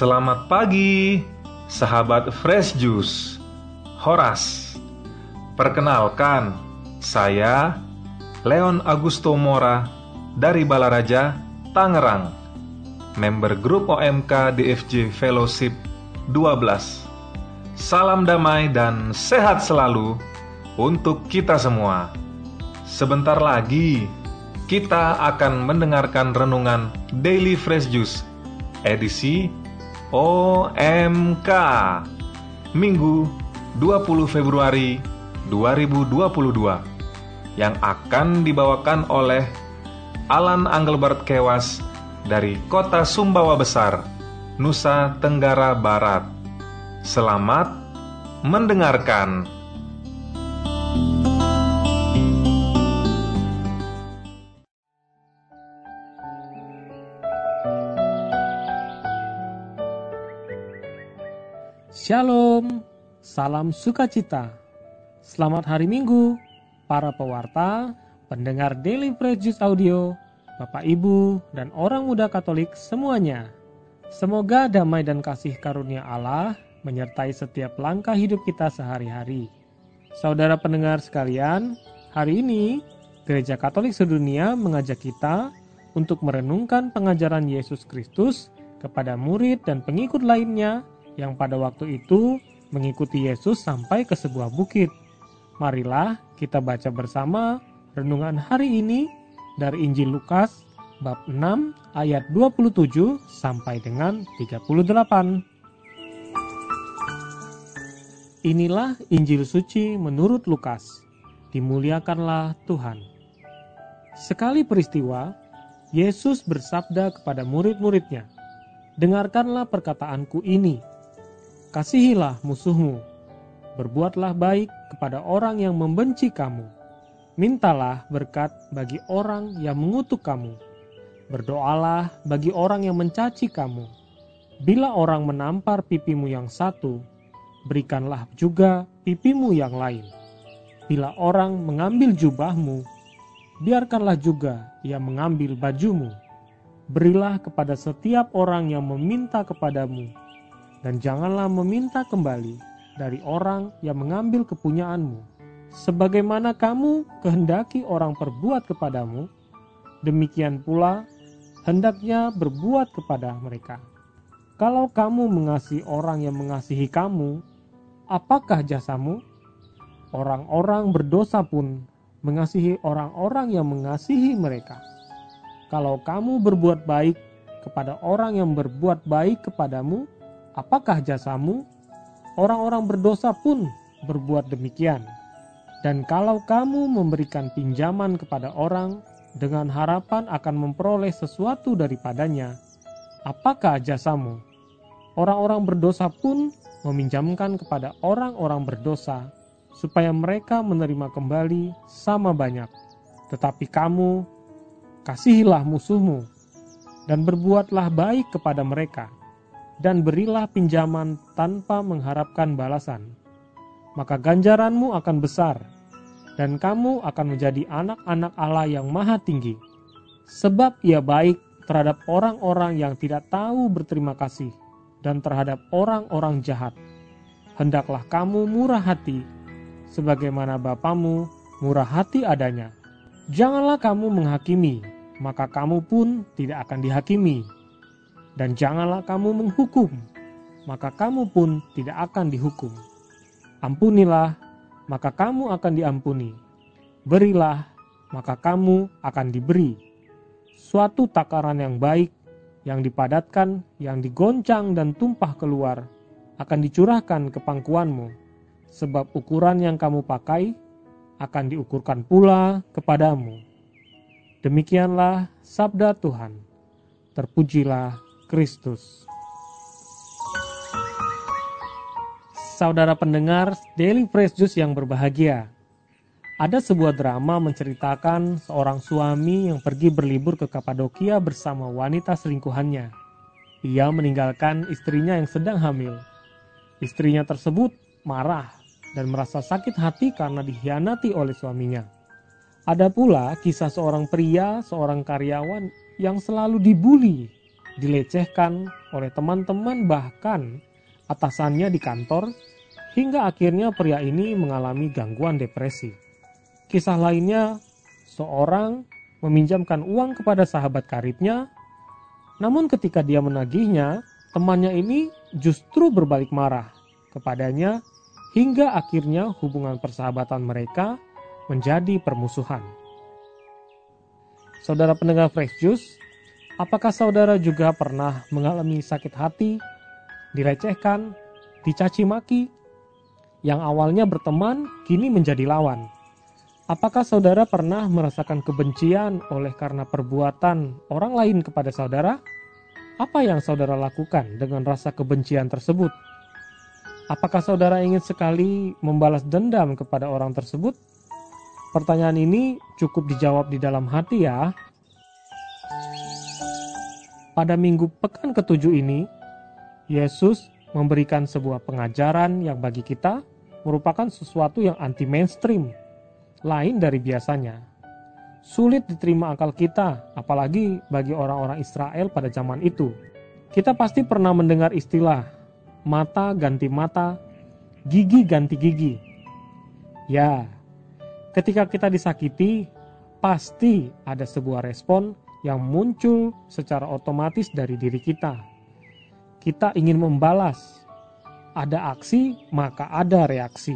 Selamat pagi, sahabat Fresh Juice. Horas. Perkenalkan, saya Leon Augusto Mora dari Balaraja, Tangerang. Member grup OMK DFJ Fellowship 12. Salam damai dan sehat selalu untuk kita semua. Sebentar lagi kita akan mendengarkan renungan Daily Fresh Juice edisi OMK Minggu 20 Februari 2022 yang akan dibawakan oleh Alan Angelbert Kewas dari kota Sumbawa Besar, Nusa Tenggara Barat. Selamat mendengarkan. Shalom, salam sukacita. Selamat hari Minggu, para pewarta, pendengar Daily Prejudice Audio, Bapak Ibu, dan orang muda Katolik semuanya. Semoga damai dan kasih karunia Allah menyertai setiap langkah hidup kita sehari-hari. Saudara pendengar sekalian, hari ini Gereja Katolik sedunia mengajak kita untuk merenungkan pengajaran Yesus Kristus kepada murid dan pengikut lainnya yang pada waktu itu mengikuti Yesus sampai ke sebuah bukit. Marilah kita baca bersama renungan hari ini dari Injil Lukas bab 6 ayat 27 sampai dengan 38. Inilah Injil suci menurut Lukas. Dimuliakanlah Tuhan. Sekali peristiwa, Yesus bersabda kepada murid-muridnya, "Dengarkanlah perkataanku ini: Kasihilah musuhmu, berbuatlah baik kepada orang yang membenci kamu, mintalah berkat bagi orang yang mengutuk kamu, berdoalah bagi orang yang mencaci kamu. Bila orang menampar pipimu yang satu, berikanlah juga pipimu yang lain. Bila orang mengambil jubahmu, biarkanlah juga ia mengambil bajumu. Berilah kepada setiap orang yang meminta kepadamu, dan janganlah meminta kembali dari orang yang mengambil kepunyaanmu. Sebagaimana kamu kehendaki orang perbuat kepadamu, demikian pula hendaknya berbuat kepada mereka. Kalau kamu mengasihi orang yang mengasihi kamu, apakah jasamu? Orang-orang berdosa pun mengasihi orang-orang yang mengasihi mereka. Kalau kamu berbuat baik kepada orang yang berbuat baik kepadamu, apakah jasamu? Orang-orang berdosa pun berbuat demikian. Dan kalau kamu memberikan pinjaman kepada orang dengan harapan akan memperoleh sesuatu daripadanya, apakah jasamu? Orang-orang berdosa pun meminjamkan kepada orang-orang berdosa supaya mereka menerima kembali sama banyak. Tetapi kamu kasihilah musuhmu dan berbuatlah baik kepada mereka dan berilah pinjaman tanpa mengharapkan balasan. Maka ganjaranmu akan besar, dan kamu akan menjadi anak-anak Allah yang maha tinggi. Sebab ia baik terhadap orang-orang yang tidak tahu berterima kasih, dan terhadap orang-orang jahat. Hendaklah kamu murah hati, sebagaimana Bapamu murah hati adanya. Janganlah kamu menghakimi, maka kamu pun tidak akan dihakimi dan janganlah kamu menghukum, maka kamu pun tidak akan dihukum. Ampunilah, maka kamu akan diampuni. Berilah, maka kamu akan diberi. Suatu takaran yang baik, yang dipadatkan, yang digoncang dan tumpah keluar, akan dicurahkan ke pangkuanmu, sebab ukuran yang kamu pakai akan diukurkan pula kepadamu. Demikianlah sabda Tuhan. Terpujilah Kristus. Saudara pendengar Daily Fresh Juice yang berbahagia, ada sebuah drama menceritakan seorang suami yang pergi berlibur ke Kapadokia bersama wanita selingkuhannya. Ia meninggalkan istrinya yang sedang hamil. Istrinya tersebut marah dan merasa sakit hati karena dikhianati oleh suaminya. Ada pula kisah seorang pria, seorang karyawan yang selalu dibully dilecehkan oleh teman-teman bahkan atasannya di kantor, hingga akhirnya pria ini mengalami gangguan depresi. Kisah lainnya, seorang meminjamkan uang kepada sahabat karibnya, namun ketika dia menagihnya, temannya ini justru berbalik marah kepadanya hingga akhirnya hubungan persahabatan mereka menjadi permusuhan. Saudara pendengar Fresh Juice, apakah saudara juga pernah mengalami sakit hati, dilecehkan, dicaci maki, yang awalnya berteman kini menjadi lawan? Apakah saudara pernah merasakan kebencian oleh karena perbuatan orang lain kepada saudara? Apa yang saudara lakukan dengan rasa kebencian tersebut? Apakah saudara ingin sekali membalas dendam kepada orang tersebut? Pertanyaan ini cukup dijawab di dalam hati ya. Pada minggu pekan ketujuh ini, Yesus memberikan sebuah pengajaran yang bagi kita merupakan sesuatu yang anti mainstream, lain dari biasanya. Sulit diterima akal kita, apalagi bagi orang-orang Israel pada zaman itu. Kita pasti pernah mendengar istilah mata ganti mata, gigi ganti gigi. Ya, Ketika kita disakiti, pasti ada sebuah respon yang muncul secara otomatis dari diri kita. Kita ingin membalas. Ada aksi, maka ada reaksi.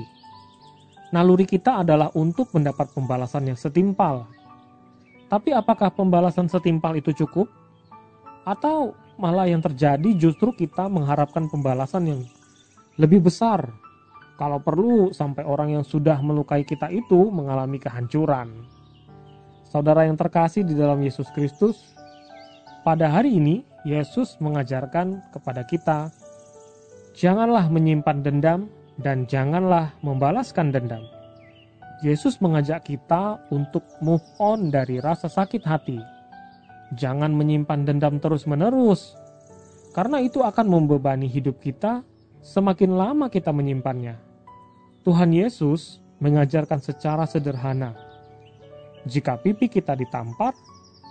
Naluri kita adalah untuk mendapat pembalasan yang setimpal. Tapi apakah pembalasan setimpal itu cukup? Atau malah yang terjadi justru kita mengharapkan pembalasan yang lebih besar kalau perlu, sampai orang yang sudah melukai kita itu mengalami kehancuran. Saudara yang terkasih di dalam Yesus Kristus, pada hari ini Yesus mengajarkan kepada kita, janganlah menyimpan dendam dan janganlah membalaskan dendam. Yesus mengajak kita untuk move on dari rasa sakit hati. Jangan menyimpan dendam terus-menerus, karena itu akan membebani hidup kita semakin lama kita menyimpannya. Tuhan Yesus mengajarkan secara sederhana. Jika pipi kita ditampar,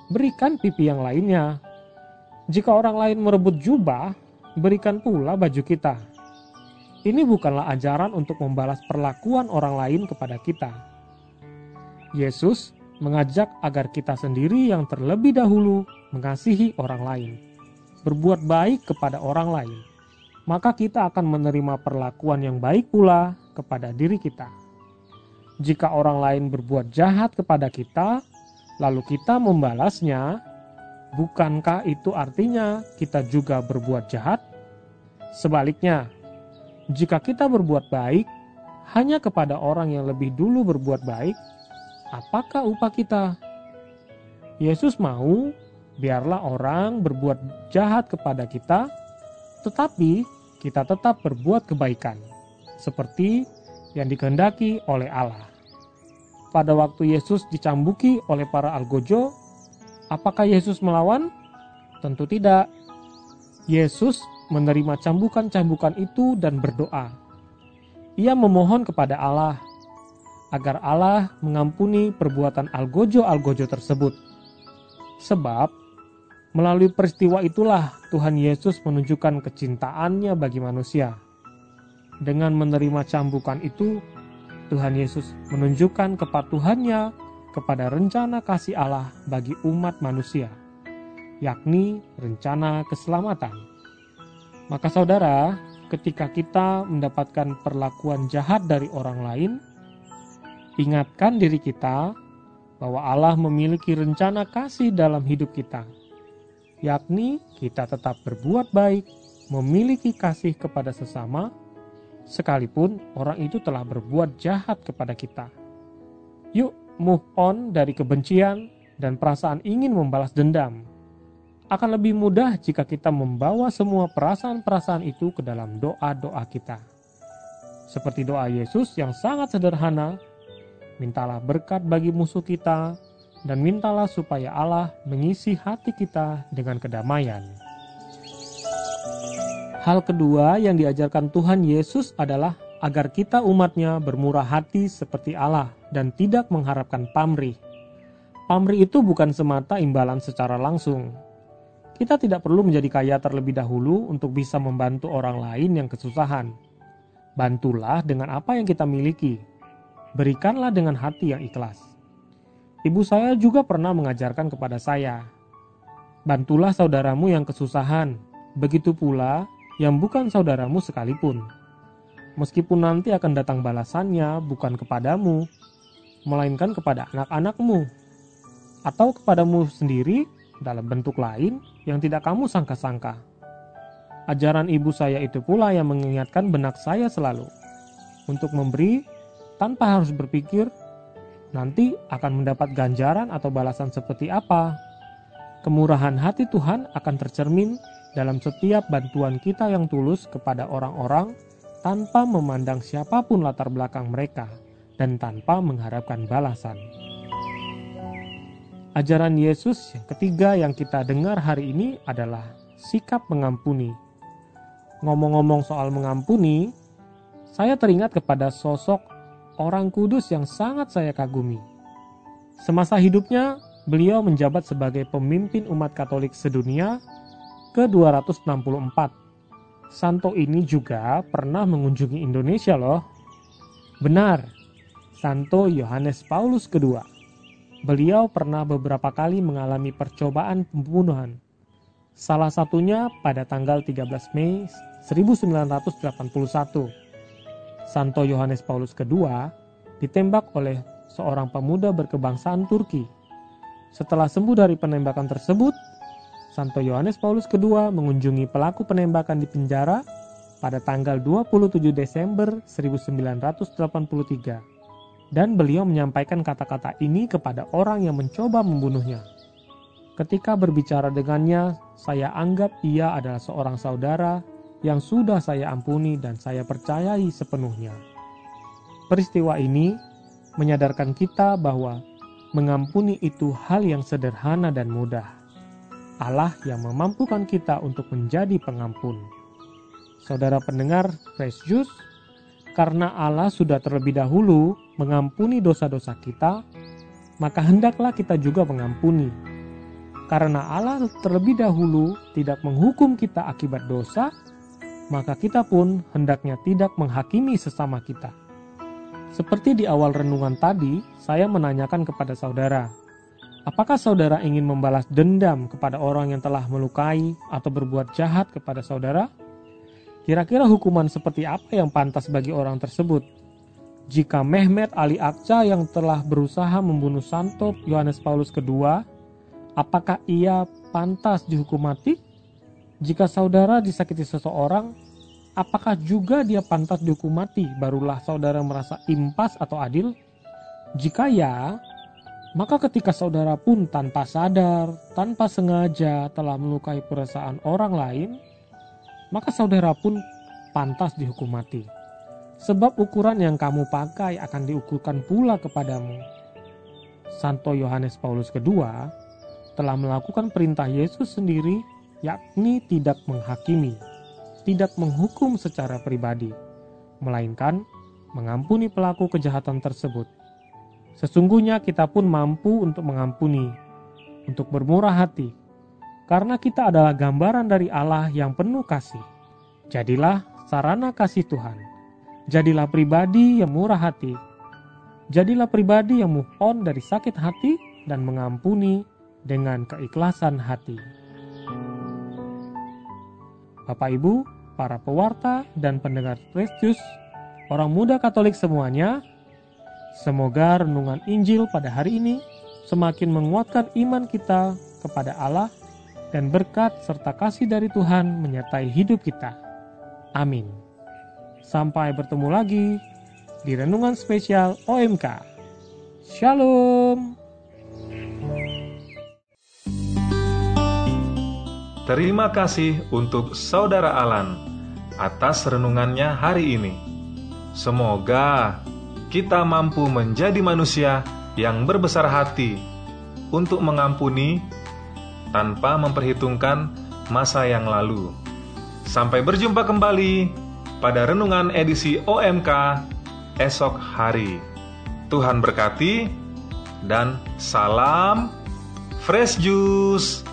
berikan pipi yang lainnya. Jika orang lain merebut jubah, berikan pula baju kita. Ini bukanlah ajaran untuk membalas perlakuan orang lain kepada kita. Yesus mengajak agar kita sendiri yang terlebih dahulu mengasihi orang lain, berbuat baik kepada orang lain maka kita akan menerima perlakuan yang baik pula kepada diri kita. Jika orang lain berbuat jahat kepada kita, lalu kita membalasnya, bukankah itu artinya kita juga berbuat jahat? Sebaliknya, jika kita berbuat baik hanya kepada orang yang lebih dulu berbuat baik, apakah upah kita? Yesus mau biarlah orang berbuat jahat kepada kita tetapi kita tetap berbuat kebaikan, seperti yang dikehendaki oleh Allah. Pada waktu Yesus dicambuki oleh para algojo, apakah Yesus melawan? Tentu tidak. Yesus menerima cambukan-cambukan itu dan berdoa. Ia memohon kepada Allah agar Allah mengampuni perbuatan algojo-algojo tersebut. Sebab Melalui peristiwa itulah Tuhan Yesus menunjukkan kecintaannya bagi manusia. Dengan menerima cambukan itu, Tuhan Yesus menunjukkan kepatuhannya kepada rencana kasih Allah bagi umat manusia, yakni rencana keselamatan. Maka saudara, ketika kita mendapatkan perlakuan jahat dari orang lain, ingatkan diri kita bahwa Allah memiliki rencana kasih dalam hidup kita yakni kita tetap berbuat baik, memiliki kasih kepada sesama, sekalipun orang itu telah berbuat jahat kepada kita. Yuk, move on dari kebencian dan perasaan ingin membalas dendam. Akan lebih mudah jika kita membawa semua perasaan-perasaan itu ke dalam doa-doa kita. Seperti doa Yesus yang sangat sederhana, mintalah berkat bagi musuh kita, dan mintalah supaya Allah mengisi hati kita dengan kedamaian. Hal kedua yang diajarkan Tuhan Yesus adalah agar kita umatnya bermurah hati seperti Allah dan tidak mengharapkan pamrih. Pamrih itu bukan semata imbalan secara langsung. Kita tidak perlu menjadi kaya terlebih dahulu untuk bisa membantu orang lain yang kesusahan. Bantulah dengan apa yang kita miliki. Berikanlah dengan hati yang ikhlas. Ibu saya juga pernah mengajarkan kepada saya, bantulah saudaramu yang kesusahan, begitu pula yang bukan saudaramu sekalipun. Meskipun nanti akan datang balasannya bukan kepadamu, melainkan kepada anak-anakmu, atau kepadamu sendiri dalam bentuk lain yang tidak kamu sangka-sangka. Ajaran ibu saya itu pula yang mengingatkan benak saya selalu untuk memberi tanpa harus berpikir nanti akan mendapat ganjaran atau balasan seperti apa. Kemurahan hati Tuhan akan tercermin dalam setiap bantuan kita yang tulus kepada orang-orang tanpa memandang siapa pun latar belakang mereka dan tanpa mengharapkan balasan. Ajaran Yesus yang ketiga yang kita dengar hari ini adalah sikap mengampuni. Ngomong-ngomong soal mengampuni, saya teringat kepada sosok orang kudus yang sangat saya kagumi. Semasa hidupnya, beliau menjabat sebagai pemimpin umat Katolik sedunia ke-264. Santo ini juga pernah mengunjungi Indonesia loh. Benar, Santo Yohanes Paulus II beliau pernah beberapa kali mengalami percobaan pembunuhan. Salah satunya pada tanggal 13 Mei 1981. Santo Yohanes Paulus II ditembak oleh seorang pemuda berkebangsaan Turki. Setelah sembuh dari penembakan tersebut, Santo Yohanes Paulus II mengunjungi pelaku penembakan di penjara pada tanggal 27 Desember 1983 dan beliau menyampaikan kata-kata ini kepada orang yang mencoba membunuhnya. Ketika berbicara dengannya, saya anggap ia adalah seorang saudara yang sudah saya ampuni dan saya percayai sepenuhnya. Peristiwa ini menyadarkan kita bahwa mengampuni itu hal yang sederhana dan mudah. Allah yang memampukan kita untuk menjadi pengampun. Saudara pendengar Fresh Juice, karena Allah sudah terlebih dahulu mengampuni dosa-dosa kita, maka hendaklah kita juga mengampuni. Karena Allah terlebih dahulu tidak menghukum kita akibat dosa, maka kita pun hendaknya tidak menghakimi sesama kita. Seperti di awal renungan tadi, saya menanyakan kepada saudara, apakah saudara ingin membalas dendam kepada orang yang telah melukai atau berbuat jahat kepada saudara? Kira-kira hukuman seperti apa yang pantas bagi orang tersebut? Jika Mehmet Ali Akca yang telah berusaha membunuh Santo Yohanes Paulus II, apakah ia pantas dihukum mati? Jika saudara disakiti seseorang, apakah juga dia pantas dihukum mati? Barulah saudara merasa impas atau adil? Jika ya, maka ketika saudara pun tanpa sadar, tanpa sengaja telah melukai perasaan orang lain, maka saudara pun pantas dihukum mati. Sebab ukuran yang kamu pakai akan diukurkan pula kepadamu. Santo Yohanes Paulus II telah melakukan perintah Yesus sendiri, yakni tidak menghakimi, tidak menghukum secara pribadi, melainkan mengampuni pelaku kejahatan tersebut. Sesungguhnya kita pun mampu untuk mengampuni, untuk bermurah hati, karena kita adalah gambaran dari Allah yang penuh kasih. Jadilah sarana kasih Tuhan. Jadilah pribadi yang murah hati. Jadilah pribadi yang move on dari sakit hati dan mengampuni dengan keikhlasan hati. Bapak Ibu, para pewarta dan pendengar Kristus, orang muda Katolik semuanya, semoga renungan Injil pada hari ini semakin menguatkan iman kita kepada Allah dan berkat serta kasih dari Tuhan menyertai hidup kita. Amin. Sampai bertemu lagi di renungan spesial OMK. Shalom. Terima kasih untuk Saudara Alan atas renungannya hari ini. Semoga kita mampu menjadi manusia yang berbesar hati untuk mengampuni tanpa memperhitungkan masa yang lalu. Sampai berjumpa kembali pada renungan edisi OMK esok hari. Tuhan berkati dan salam fresh juice.